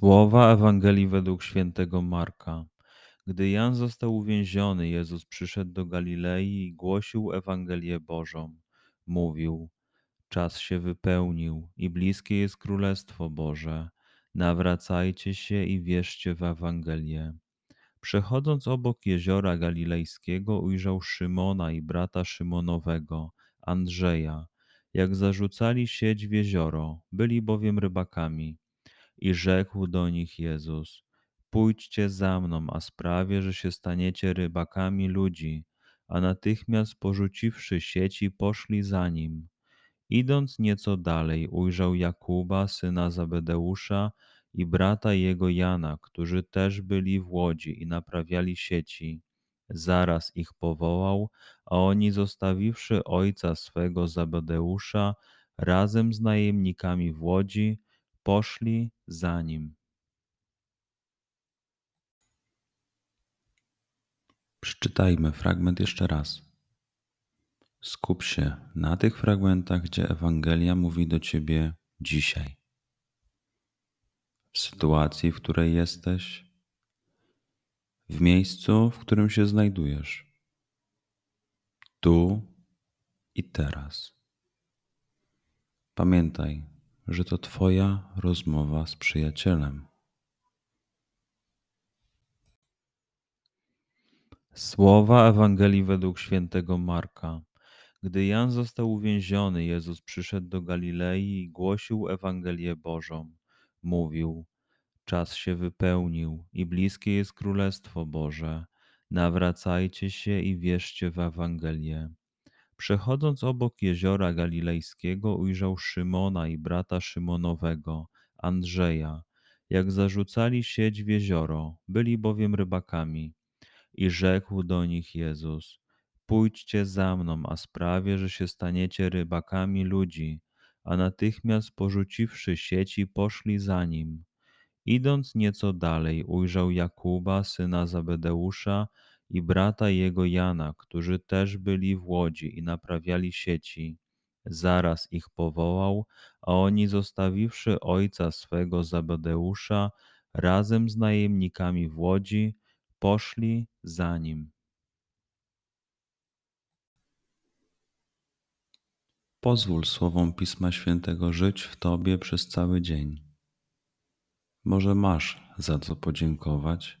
Słowa Ewangelii według świętego Marka. Gdy Jan został uwięziony, Jezus przyszedł do Galilei i głosił Ewangelię Bożą. Mówił: Czas się wypełnił i bliskie jest Królestwo Boże. Nawracajcie się i wierzcie w Ewangelię. Przechodząc obok jeziora galilejskiego, ujrzał Szymona i brata Szymonowego, Andrzeja, jak zarzucali sieć w jezioro, byli bowiem rybakami. I rzekł do nich Jezus: Pójdźcie za mną, a sprawię, że się staniecie rybakami ludzi. A natychmiast porzuciwszy sieci, poszli za nim. Idąc nieco dalej, ujrzał Jakuba, syna Zabedeusza, i brata jego Jana, którzy też byli w łodzi i naprawiali sieci. Zaraz ich powołał, a oni, zostawiwszy ojca swego Zabedeusza, razem z najemnikami w łodzi, poszli za nim. Przeczytajmy fragment jeszcze raz. Skup się na tych fragmentach, gdzie Ewangelia mówi do ciebie dzisiaj. W sytuacji, w której jesteś, w miejscu, w którym się znajdujesz, tu i teraz. Pamiętaj, że to Twoja rozmowa z przyjacielem. Słowa Ewangelii według świętego Marka. Gdy Jan został uwięziony, Jezus przyszedł do Galilei i głosił Ewangelię Bożą. Mówił: Czas się wypełnił i bliskie jest Królestwo Boże. Nawracajcie się i wierzcie w Ewangelię. Przechodząc obok jeziora galilejskiego, ujrzał Szymona i brata Szymonowego, Andrzeja, jak zarzucali sieć w jezioro, byli bowiem rybakami. I rzekł do nich Jezus: Pójdźcie za mną, a sprawię, że się staniecie rybakami ludzi. A natychmiast porzuciwszy sieci, poszli za nim. Idąc nieco dalej, ujrzał Jakuba, syna Zabedeusza, i brata jego Jana, którzy też byli w łodzi i naprawiali sieci. Zaraz ich powołał, a oni zostawiwszy ojca swego Zabedeusza, razem z najemnikami w łodzi, poszli za nim. Pozwól słowom Pisma Świętego żyć w Tobie przez cały dzień. Może masz za co podziękować,